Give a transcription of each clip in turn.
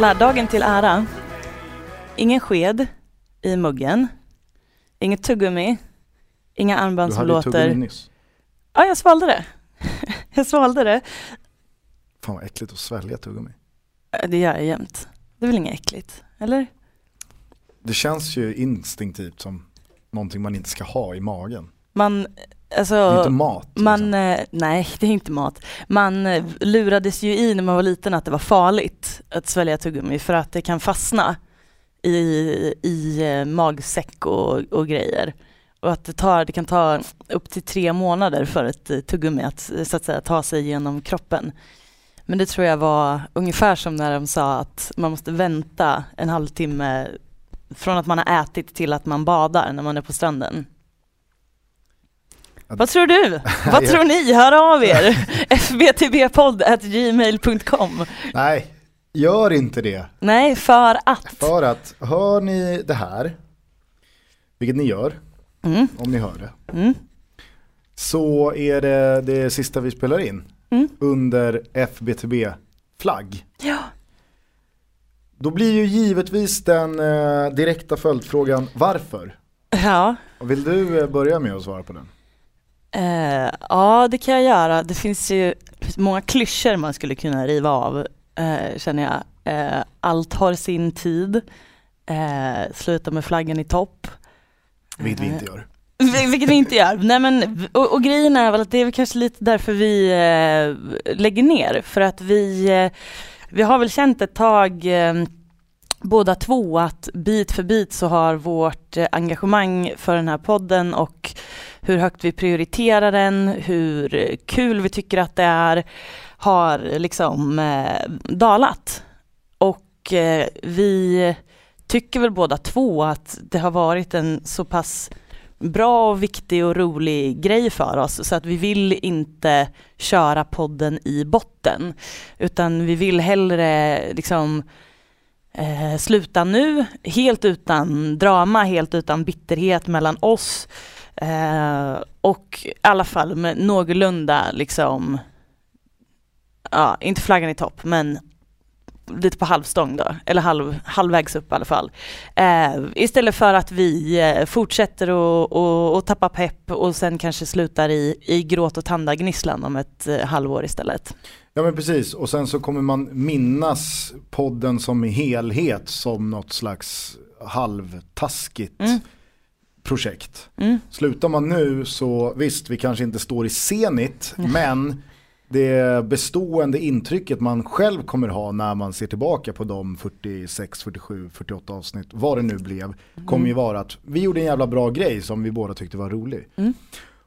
Kolla här, dagen till ära. Ingen sked i muggen. Inget tuggummi. Inga armband Du som hade ju tuggummi låter... nyss. Ja, jag svalde det. jag svalde det. Fan vad äckligt att svälja tuggummi. Äh, Det gör jag jämt. Det är väl inget äckligt? Eller? Det känns ju instinktivt som någonting man inte ska ha i magen. Man, alltså... Det är inte mat. Man, liksom. nej det är inte mat. Man eh, lurades ju i när man var liten att det var farligt att svälja tuggummi för att det kan fastna i, i eh, magsäck och, och grejer. Och att det, tar, det kan ta upp till tre månader för ett tuggummi att, så att säga, ta sig genom kroppen. Men det tror jag var ungefär som när de sa att man måste vänta en halvtimme från att man har ätit till att man badar när man är på stranden. Vad tror du? Vad tror ni? Hör av er! fbtbpodd.gmail.com Nej, gör inte det. Nej, för att. För att hör ni det här, vilket ni gör Mm, om ni hör det, mm, så är det det sista vi spelar in mm. under FBTB-flagg. Ja. Då blir ju givetvis den eh, direkta följdfrågan varför? Ja. Vill du eh, börja med att svara på den? Eh, ja, det kan jag göra. Det finns ju många klyschor man skulle kunna riva av, eh, känner jag. Eh, allt har sin tid. Sluta med flaggan i topp. Vilket vi inte gör. Vil- Vilket vi inte gör. Nej, men, och, och grejen är väl att det är väl kanske lite därför vi lägger ner. För att vi, vi har väl känt ett tag båda två att bit för bit så har vårt eh, engagemang för den här podden och hur högt vi prioriterar den, hur kul vi tycker att det är, har liksom eh, dalat. Och eh, vi tycker väl båda två att det har varit en så pass bra och viktig och rolig grej för oss så att vi vill inte köra podden i botten utan vi vill hellre liksom eh, sluta nu helt utan drama, helt utan bitterhet mellan oss eh, och i alla fall med någorlunda liksom ja, inte flaggan i topp men lite på halvstång då, eller halv, halvvägs upp i alla fall. Eh, istället för att vi eh, fortsätter och, och, och tappa pepp och sen kanske slutar i, i gråt och tandagnisslan om ett eh, halvår istället. Ja men precis, och sen så kommer man minnas podden som helhet som något slags halvtaskigt Mm. projekt. Mm. Slutar man nu så visst, vi kanske inte står i Zenit, men det bestående intrycket man själv kommer ha när man ser tillbaka på de 46, 47, 48 avsnitt, vad det nu blev, kommer ju vara att vi gjorde en jävla bra grej som vi båda tyckte var rolig. Mm.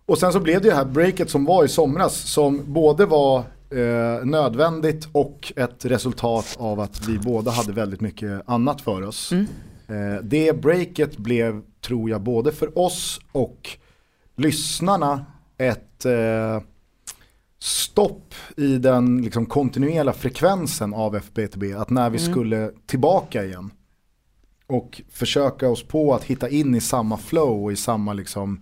Och sen så blev det ju det här breaket som var i somras som både var eh, nödvändigt och ett resultat av att vi båda hade väldigt mycket annat för oss. Mm. Eh, det breaket blev, tror jag, både för oss och lyssnarna ett eh, stopp i den liksom, kontinuerliga frekvensen av FBTB. Att när vi skulle tillbaka igen och försöka oss på att hitta in i samma flow och i samma liksom,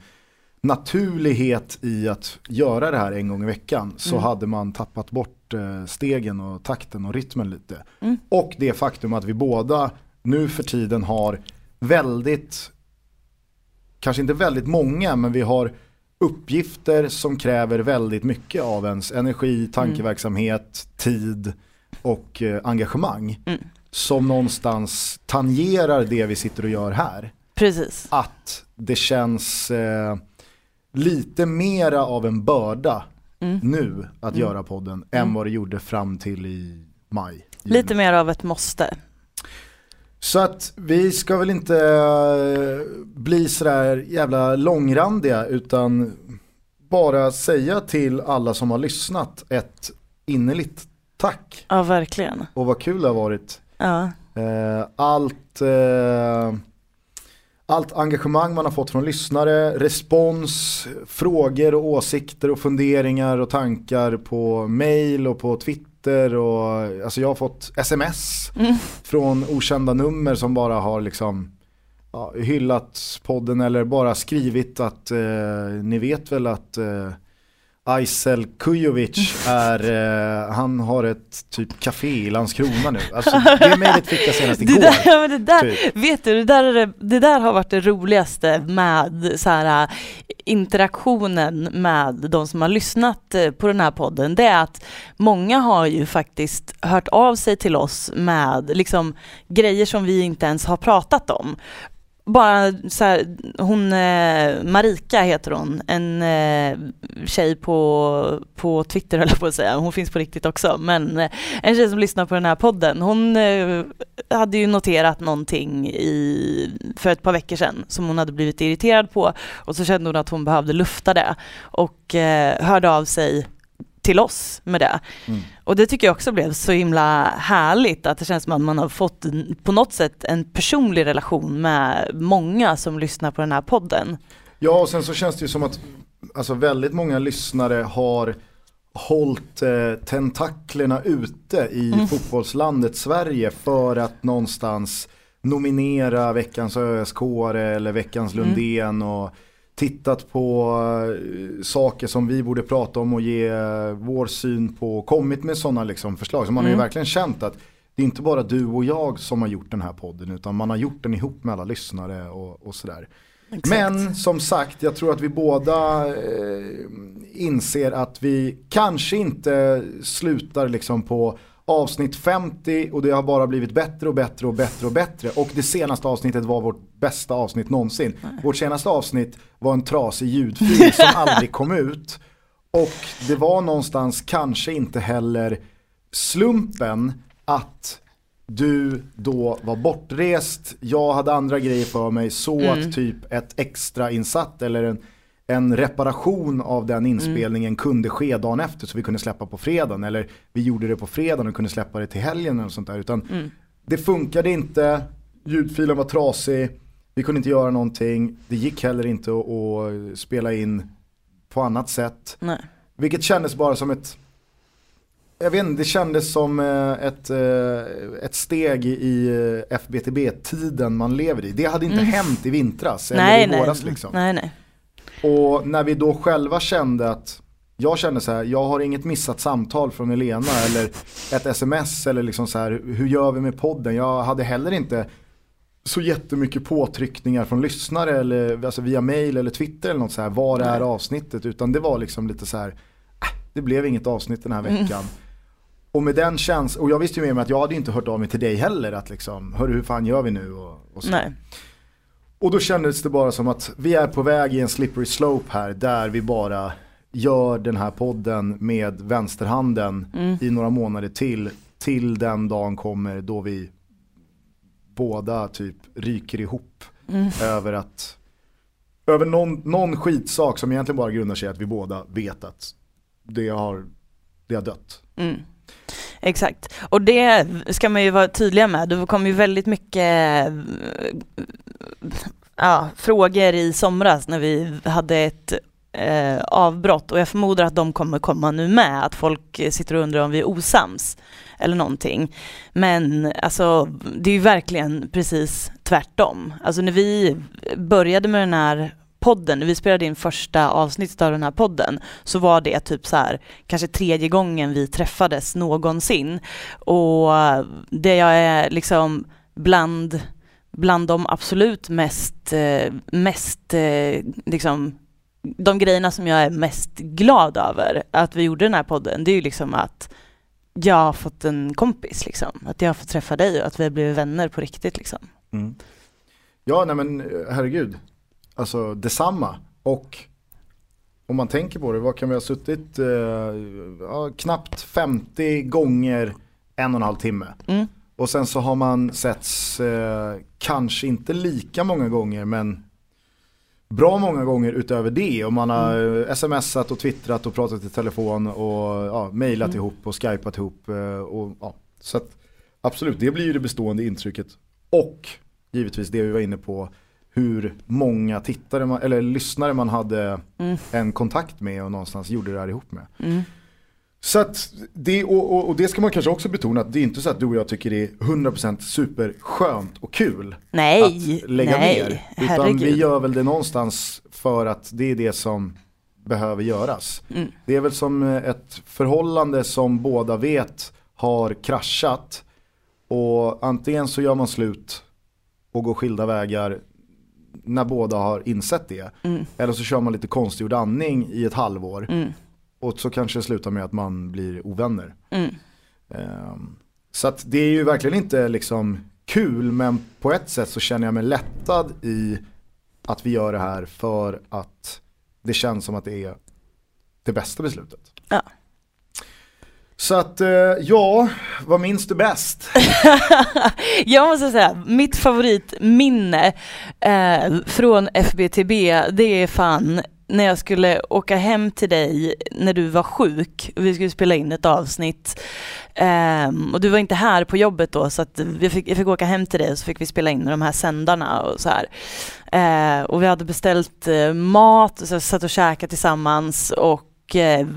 naturlighet i att göra det här en gång i veckan så hade man tappat bort eh, stegen och takten och rytmen lite. Mm. Och det faktum att vi båda nu för tiden har väldigt, kanske inte väldigt många, men vi har uppgifter som kräver väldigt mycket av ens energi, tankeverksamhet, tid och eh, engagemang. Mm. Som någonstans tangerar det vi sitter och gör här Precis. att det känns eh, lite mera av en börda Mm. nu att göra podden än vad det gjorde fram till i maj. juni. Lite mer av ett måste. Så att vi ska väl inte eh, bli sådär jävla långrandiga utan bara säga till alla som har lyssnat ett innerligt tack Ja, verkligen. och vad kul det har varit. Ja. Eh, allt, eh, allt engagemang man har fått från lyssnare, respons, frågor och åsikter och funderingar och tankar på mail och på Twitter och alltså jag har fått sms från okända nummer som bara har liksom ja, hyllat podden eller bara skrivit att eh, ni vet väl att eh, Aysel Kujovic är, eh, han har ett typ café i Landskrona nu. Alltså, det mejlet fick jag senast igår. Det där, det där, typ. Vet du, det där, är det, där har varit det roligaste med så här, interaktionen med de som har lyssnat eh, på den här podden. Det är att många har ju faktiskt hört av sig till oss med liksom, grejer som vi inte ens har pratat om bara så här, hon, eh, Marika heter hon, en eh, tjej på, på Twitter höll jag på att säga, hon finns på riktigt också, men eh, en tjej som lyssnar på den här podden, hon eh, hade ju noterat någonting i, för ett par veckor sedan som hon hade blivit irriterad på. Och så kände hon att hon behövde lufta det. Och eh, hörde av sig till oss med det. Mm. Och det tycker jag också blev så himla härligt att det känns som att man har fått på något sätt en personlig relation med många som lyssnar på den här podden. Ja och sen så känns det ju som att alltså väldigt många lyssnare har hållit eh, tentaklerna ute i mm. fotbollslandet Sverige för att någonstans nominera veckans ÖSK eller veckans mm. Lundén mm. och tittat på uh, saker som vi borde prata om och ge uh, vår syn på, kommit med sådana liksom, förslag. Så man mm. har ju mm. verkligen känt att det är inte bara du och jag som har gjort den här podden utan man har gjort den ihop med alla lyssnare och, och sådär. Exakt. Men som sagt, jag tror att vi båda eh, inser att vi kanske inte slutar liksom på avsnitt 50 och det har bara blivit bättre och bättre och bättre och bättre. Och det senaste avsnittet var vårt bästa avsnitt någonsin. Nej. Vårt senaste avsnitt var en trasig ljudfil som aldrig kom ut. Och det var någonstans kanske inte heller slumpen att du då var bortrest, jag hade andra grejer för mig så mm. att typ ett extra insatt eller en en reparation av den inspelningen mm. kunde ske dagen efter så vi kunde släppa på fredagen. Eller vi gjorde det på fredagen och kunde släppa det till helgen eller sånt där. Utan mm. det funkade inte, ljudfilen var trasig, vi kunde inte göra någonting. Det gick heller inte att, att spela in på annat sätt. Nej. Vilket kändes bara som ett jag vet inte, det kändes som eh, ett, eh, ett steg i eh, FBTB-tiden man lever i. Det hade inte mm. hänt i vintras nej, eller i våras nej. liksom. Nej, nej. Och när vi då själva kände att jag kände så här, jag har inget missat samtal från Elena eller ett sms eller liksom så här, hur gör vi med podden? Jag hade heller inte så jättemycket påtryckningar från lyssnare eller alltså via mail eller Twitter eller något så här, var är avsnittet? Utan det var liksom lite så här, äh, det blev inget avsnitt den här mm. veckan. Mm. Och med den känslan, och jag visste ju med mig att jag hade inte hört av mig till dig heller att liksom, hörru hur fan gör vi nu? Och, och så. Nej. Och då kändes det bara som att vi är på väg i en slippery slope här där vi bara gör den här podden med vänsterhanden mm. i några månader till. Till den dagen kommer då vi båda typ ryker ihop mm. över att över någon, någon skitsak som egentligen bara grundar sig i att vi båda vet att det har, det har dött. Mm. Exakt, och det ska man ju vara tydliga med. Det kom ju väldigt mycket ja, frågor i somras när vi hade ett eh, avbrott och jag förmodar att de kommer komma nu med, att folk sitter och undrar om vi är osams eller någonting. Men alltså det är ju verkligen precis tvärtom. Alltså när vi började med den här podden, när vi spelade in första avsnittet av den här podden, så var det typ så här, kanske tredje gången vi träffades någonsin. Och det jag är liksom bland bland de absolut mest, eh, mest eh, liksom, de grejerna som jag är mest glad över att vi gjorde den här podden, det är ju liksom att jag har fått en kompis liksom. Att jag har fått träffa dig och att vi har blivit vänner på riktigt liksom. Mm. Ja, nej men eh, herregud. Alltså detsamma. Och om man tänker på det, vad kan vi ha suttit? Eh, ja, knappt 50 gånger en och en halv timme. Mm. Och sen så har man setts eh, kanske inte lika många gånger men bra många gånger utöver det. Och man har mm. smsat och twittrat och pratat i telefon och ja, mejlat mm. ihop och skypat ihop. Eh, och, ja. Så att, absolut, det blir ju det bestående intrycket. Och givetvis det vi var inne på, hur många tittare man, eller lyssnare man hade mm. en kontakt med och någonstans gjorde det här ihop med. Mm. Så att det, och, och, och, det ska man kanske också betona att det är inte så att du och jag tycker det är 100% superskönt och kul nej, att lägga nej, ner. Utan herregud. vi gör väl det någonstans för att det är det som behöver göras. Mm. Det är väl som ett förhållande som båda vet har kraschat och antingen så gör man slut och går skilda vägar när båda har insett det. Mm. Eller så kör man lite konstgjord andning i ett halvår Mm. och så kanske det slutar med att man blir ovänner. Mm. Ehm, Så att det är ju verkligen inte liksom kul men på ett sätt så känner jag mig lättad i att vi gör det här för att det känns som att det är det bästa beslutet. Ja. Så att eh, ja, vad minns du bäst? Jag måste säga, mitt favoritminne eh, från FBTB, det är fan när jag skulle åka hem till dig när du var sjuk. Vi skulle spela in ett avsnitt. Ehm, och du var inte här på jobbet då så att vi fick, jag fick åka hem till dig och så fick vi spela in de här sändarna och så här. Eh, och vi hade beställt eh, mat och så satt och käkade tillsammans och eh,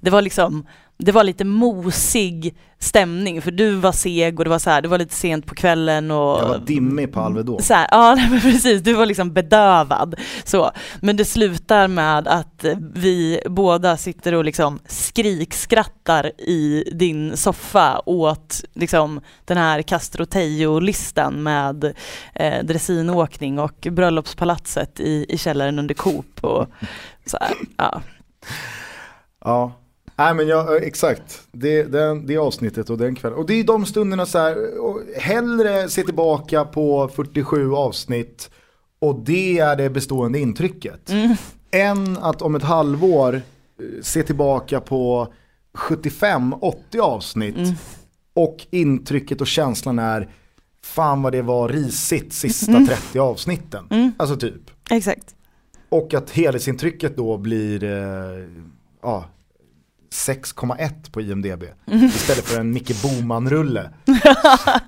det var liksom det var lite mosig stämning för du var seg och det var så här, det var lite sent på kvällen och Jag var dimmig på Alvedon. så här, ja men precis, du var liksom bedövad. Så. Men det slutar med att vi båda sitter och liksom skrikskrattar i din soffa åt liksom den här Castro Tejo-listan med eh, dressinåkning och bröllopspalatset i, i källaren under Coop och så här, ja. Ja, Nej men jag, eh, exakt. Det, det, det avsnittet och den kvällen. Och det är de stunderna så här, och hellre se tillbaka på 47 avsnitt och det är det bestående intrycket. Mm. Än att om ett halvår eh, se tillbaka på 75-80 avsnitt Mm. och intrycket och känslan är fan vad det var risigt sista Mm. 30 avsnitten. Mm. Alltså typ. Exakt. Och att helhetsintrycket då blir eh, ja, 6,1 på IMDB. Istället för en Micke Boman-rulle.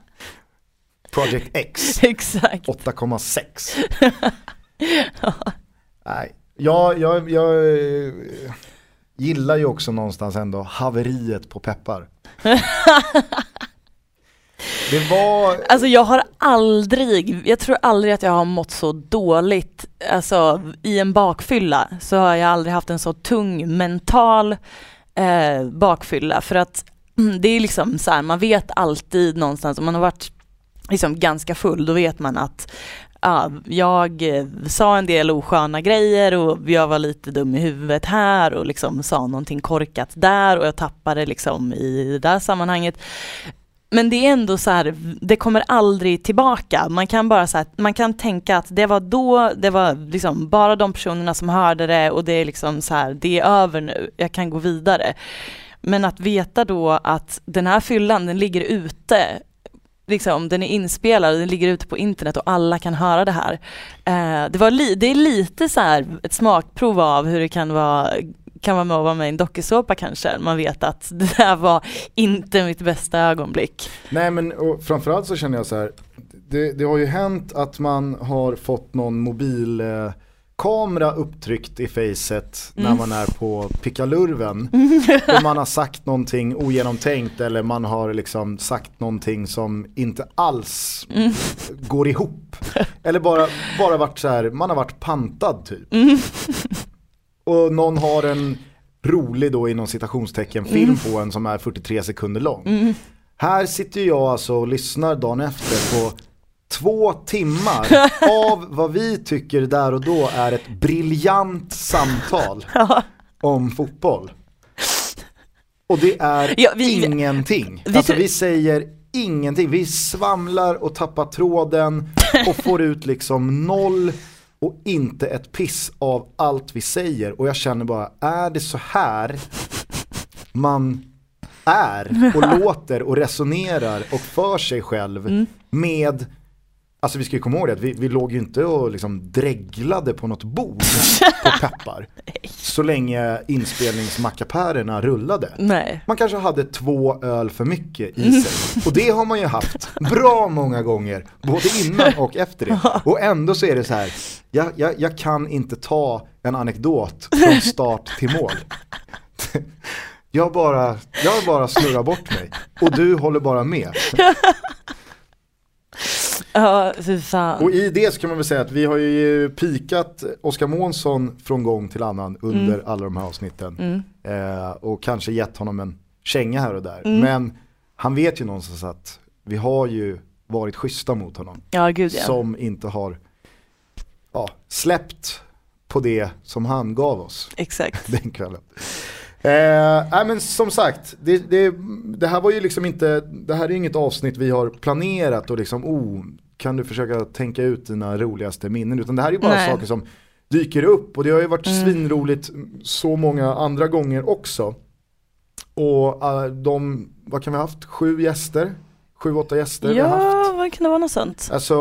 Project X, Exakt. 8,6. Nej, jag, jag, jag eh, gillar ju också någonstans ändå haveriet på peppar. Det var, Alltså jag har aldrig, jag tror aldrig att jag har mått så dåligt, alltså i en bakfylla så har jag aldrig haft en så tung mental eh, bakfylla för att mm, det är liksom så här, man vet alltid någonstans om man har varit liksom ganska full då vet man att ja, jag eh, sa en del osköna grejer och jag var lite dum i huvudet här och liksom sa någonting korkat där och jag tappade liksom i det där sammanhanget. Men det är ändå så här, det kommer aldrig tillbaka. Man kan bara så här, man kan tänka att det var då, det var liksom bara de personerna som hörde det och det är liksom så här, det är över nu, jag kan gå vidare. Men att veta då att den här fyllan, den ligger ute, liksom, den är inspelad, den ligger ute på internet och alla kan höra det här. Eh, det, var li, det är lite så här ett smakprov av hur det kan vara kan vara med att vara med i en dokusåpa kanske. Man vet att det där var inte mitt bästa ögonblick. nej men och framförallt så känner jag så här, det, det har ju hänt att man har fått någon mobil eh, kamera upptryckt i facet när man är på pickalurven och man har sagt någonting ogenomtänkt eller man har liksom sagt någonting som inte alls går ihop. Eller bara, bara varit så här, man har varit pantad typ. Och någon har en rolig då inom citationstecken film på en som är 43 sekunder lång. Här sitter jag alltså och lyssnar dagen efter på två timmar av vad vi tycker där och då är ett briljant samtal om fotboll. Och det är Ja, vi- ingenting. vi alltså vi säger ingenting. Vi svamlar och tappar tråden och får ut liksom noll och inte ett piss av allt vi säger. Och jag känner bara, är det så här man är och låter och resonerar och för sig själv med Alltså vi ska ju komma ihåg det, att vi, vi låg ju inte och liksom dreglade på något bord på peppar. Så länge inspelningsmackapärerna rullade. Nej. Man kanske hade två öl för mycket i sig. Och det har man ju haft bra många gånger, både innan och efter det. Och ändå så är det så här, jag, jag, jag kan inte ta en anekdot från start till mål. Jag bara, jag bara snurrar bort mig och du håller bara med. Ja, fan. Och i det så kan man väl säga att vi har ju pikat Oskar Månsson från gång till annan under Mm. alla de här avsnitten. Mm. Eh, och kanske gett honom en känga här och där. Mm. Men han vet ju någonstans att vi har ju varit schyssta mot honom. Ja, gud ja. Som inte har ja, släppt på det som han gav oss Exakt. den kvällen. Eh, nej men som sagt, det, det, det här var ju liksom inte, det här är inget avsnitt vi har planerat och liksom, oh, kan du försöka tänka ut dina roligaste minnen? Utan det här är ju bara Nej. saker som dyker upp och det har ju varit Mm. svinroligt så många andra gånger också. Och eh, de, vad kan vi ha haft, sju gäster? Sju, åtta gäster vi har haft. Ja, vad kan det vara något sånt? Alltså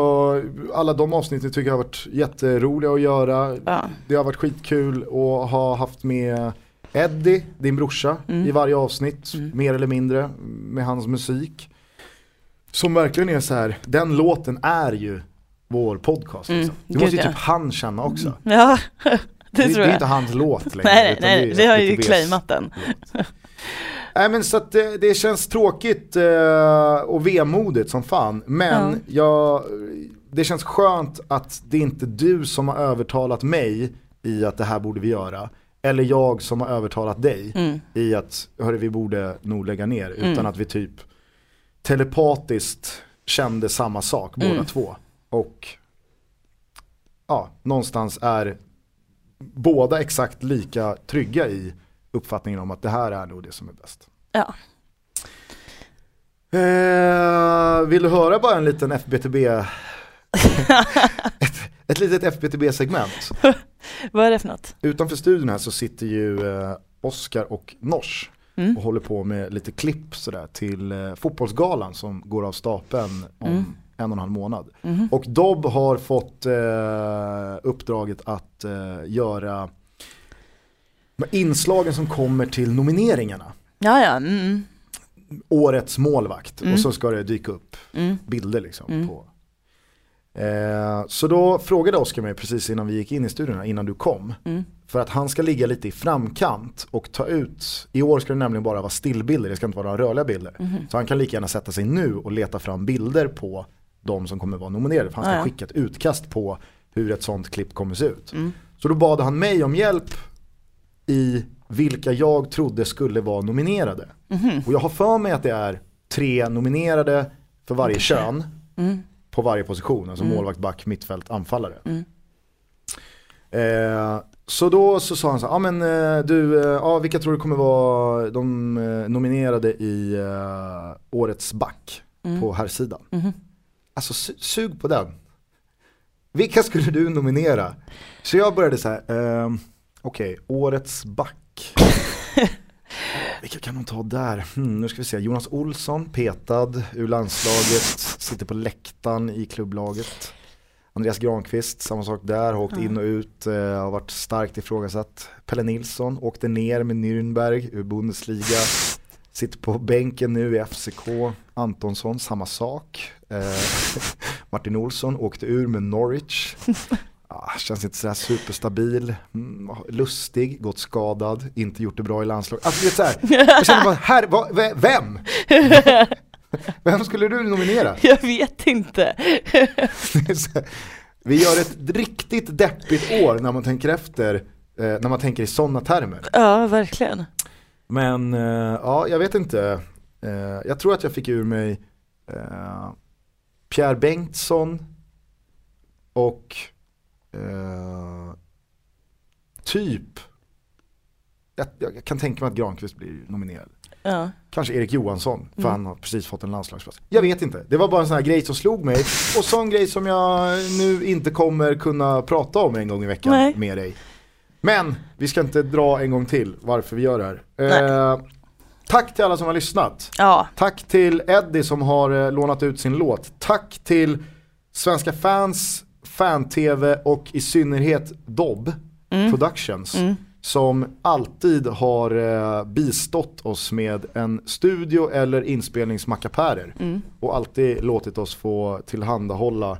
alla de avsnitten tycker jag har varit jätteroliga att göra. Ja. Det har varit skitkul att ha haft med Eddie, din brorsa, Mm. i varje avsnitt, Mm. mer eller mindre, med hans musik. Som verkligen är så här, den låten är ju vår podcast. Mm, Liksom. Det gud, måste ju ja. typ han känna också. Ja, det, Det, det tror är jag. inte hans låt längre. nej, nej, är det har ju claimat den. Nej men så att det, det känns tråkigt eh, och vemodigt som fan. Men jag, det känns skönt att det är inte du som har övertalat mig i att det här borde vi göra. Eller jag som har övertalat dig Mm. i att hörru, vi borde nog lägga ner. Utan Mm. att vi typ telepatiskt kände samma sak båda Mm. två. Och ja, någonstans är båda exakt lika trygga i uppfattningen om att det här är nog det som är bäst. Ja. Eh, vill du höra bara en liten FBTB, ett, ett litet FBTB-segment? Vad är det för något? Utanför studion här så sitter ju eh, Oskar och Nors Mm. och håller på med lite klipp sådär till eh, fotbollsgalan som går av stapeln om Mm. en och en halv månad. Mhm. Och Dobb har fått eh, uppdraget att eh, göra inslagen som kommer till nomineringarna. Ja, ja. Mm. Årets målvakt Mm. och så ska det dyka upp Mm. bilder liksom. Mm. På. Eh, så då frågade Oskar mig precis innan vi gick in i studion, innan du kom. Mm. För att han ska ligga lite i framkant och ta ut, i år ska det nämligen bara vara stillbilder, det ska inte vara några rörliga bilder. Mhm. Så han kan lika gärna sätta sig nu och leta fram bilder på de som kommer vara nominerade. För han ska Ja, skicka ett utkast på hur ett sånt klipp kommer se ut. Mm. Så då bad han mig om hjälp i vilka jag trodde skulle vara nominerade. Mhm. Och jag har för mig att det är tre nominerade för varje kön Mm. På varje position. Alltså Mm. målvakt, back, mittfält, anfallare. Mm. Eh, så då så sa han så här, ja men eh, du, eh, ja, vilka tror du kommer vara de eh, nominerade i eh, årets back Mm. på här sidan? Mhm. Alltså su- sug på den. Vilka skulle du nominera? Så jag började så här, ehm, okej, årets back. Vilka kan de ta där? Hmm, nu ska vi se, Jonas Olsson, petad ur landslaget, sitter på läktaren i klubblaget. Andreas Granqvist, samma sak där, har åkt Ja. in och ut, eh, har varit starkt ifrågasatt. Pelle Nilsson åkte ner med Nürnberg ur Bundesliga. Sitter på bänken nu i FCK. Antonsson, samma sak. Eh, Martin Olsson åkte ur med Norwich. Ah, känns inte sådär superstabil. Mm, lustig, gått skadad, inte gjort det bra i landslaget. Alltså, det är så här, jag känner bara, här, va, ve- vem? Vem skulle du nominera? Jag vet inte. Vi gör ett riktigt deppigt år när man tänker efter, eh, när man tänker i sådana termer. Ja, verkligen. Men eh, ja, jag vet inte. Eh, jag tror att jag fick ur mig Pierre Bengtsson och eh, typ, jag, jag kan tänka mig att Granqvist blir nominerad. Ja. Kanske Erik Johansson, för Mm. han har precis fått en landslagsplats. Jag vet inte, det var bara en sån här grej som slog mig. Och sån grej som jag nu inte kommer kunna prata om en gång i veckan Nej. med dig. Men vi ska inte dra en gång till varför vi gör det här. Eh, tack till alla som har lyssnat. Ja. Tack till Eddie som har eh, lånat ut sin låt. Tack till Svenska fans, Fan-TV och i synnerhet Dobb Mm. Productions Mm. som alltid har eh, bistått oss med en studio eller inspelningsmackapärer Mm. och alltid låtit oss få tillhandahålla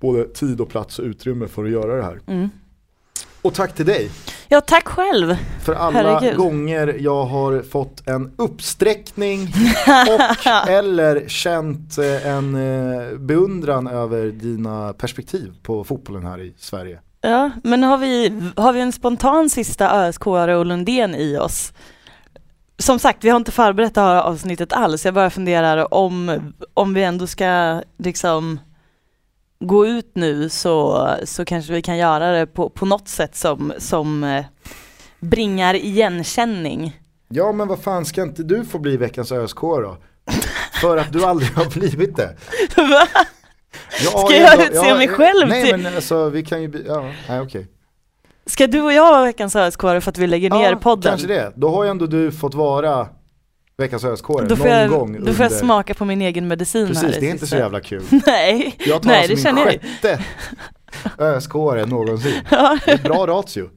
både tid och plats och utrymme för att göra det här. Mm. Och tack till dig. Ja, tack själv. För alla Herregud. gånger jag har fått en uppsträckning och eller känt eh, en eh, beundran över dina perspektiv på fotbollen här i Sverige. Ja, men har vi, har vi en spontan sista ösk och Lundén i oss? Som sagt, vi har inte förberett det här avsnittet alls. Jag bara funderar om, om vi ändå ska liksom gå ut nu så, så kanske vi kan göra det på, på något sätt som, som eh, bringar igenkänning. Ja men vad fan ska inte du få bli veckans ÖSK då? För att du aldrig har blivit det. Va? Jag Ska jag ändå- utse mig själv Nej till- men alltså vi kan ju, ja, nej okej. Ska du och jag vara veckans ösk för att vi lägger ner podden? kanske det. Då har ju ändå du fått vara veckans ÖSK någon får, jag, gång då får jag under- smaka på min egen medicin här Precis, i det är inte så jävla kul. Nej, Jag tar Nej alltså det känner jag sjätte ÖSK någonsin. Ja. Det är bra ratio.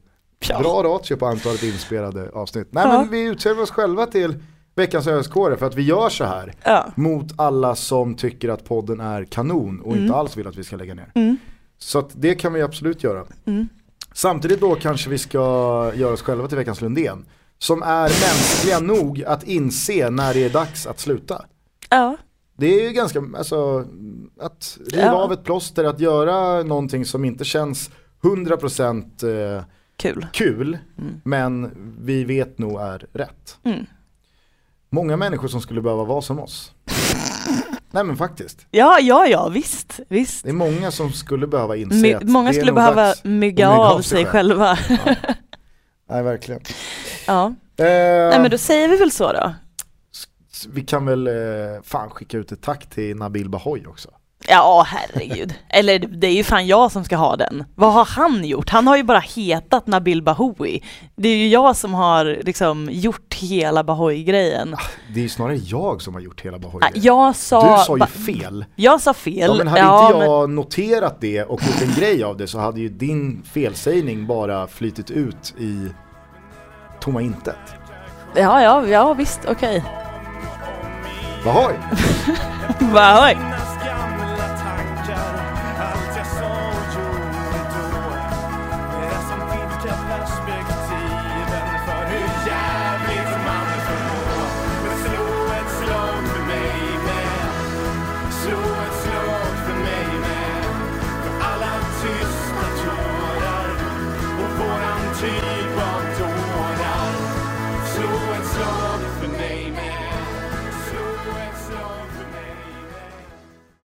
Ja. Bra ratio på antalet inspelade avsnitt. Nej Ja. men vi utser oss själva till veckans ÖSK för att vi gör så här. Ja. Mot alla som tycker att podden är kanon och Mm. inte alls vill att vi ska lägga ner. Mm. Så det kan vi absolut göra. Mm. Samtidigt då kanske vi ska göra oss själva till veckans Lundén. Som är mänskliga nog att inse när det är dags att sluta. ja. Det är ju ganska, alltså att riva Ja. av ett plåster, att göra någonting som inte känns 100% eh, Kul. kul, Mm. men vi vet nog är rätt. Mm. Många människor som skulle behöva vara som oss. Nej men faktiskt. Ja, ja, ja, visst, visst. Det är många som skulle behöva inse My, att många skulle behöva mygga av sig själva. Nej verkligen. ja. Eh, Nej men då säger vi väl så då. Vi kan väl eh, fan skicka ut ett tack till Nabil Bahoy också. Ja, herregud. Eller det är ju fan jag som ska ha den. Vad har han gjort? Han har ju bara hetat Nabil Bahoui. Det är ju jag som har liksom gjort hela Bahoui-grejen. Det är ju snarare jag som har gjort hela Bahoy. Ah, Jag sa... du sa ju fel. Jag sa fel. Ja men hade Ja, inte men- jag noterat det och gjort en grej av det så hade ju din felsägning bara flytit ut i tomma intet. Ja, ja, ja visst, okej. Bahoy! Bahoui. Minnas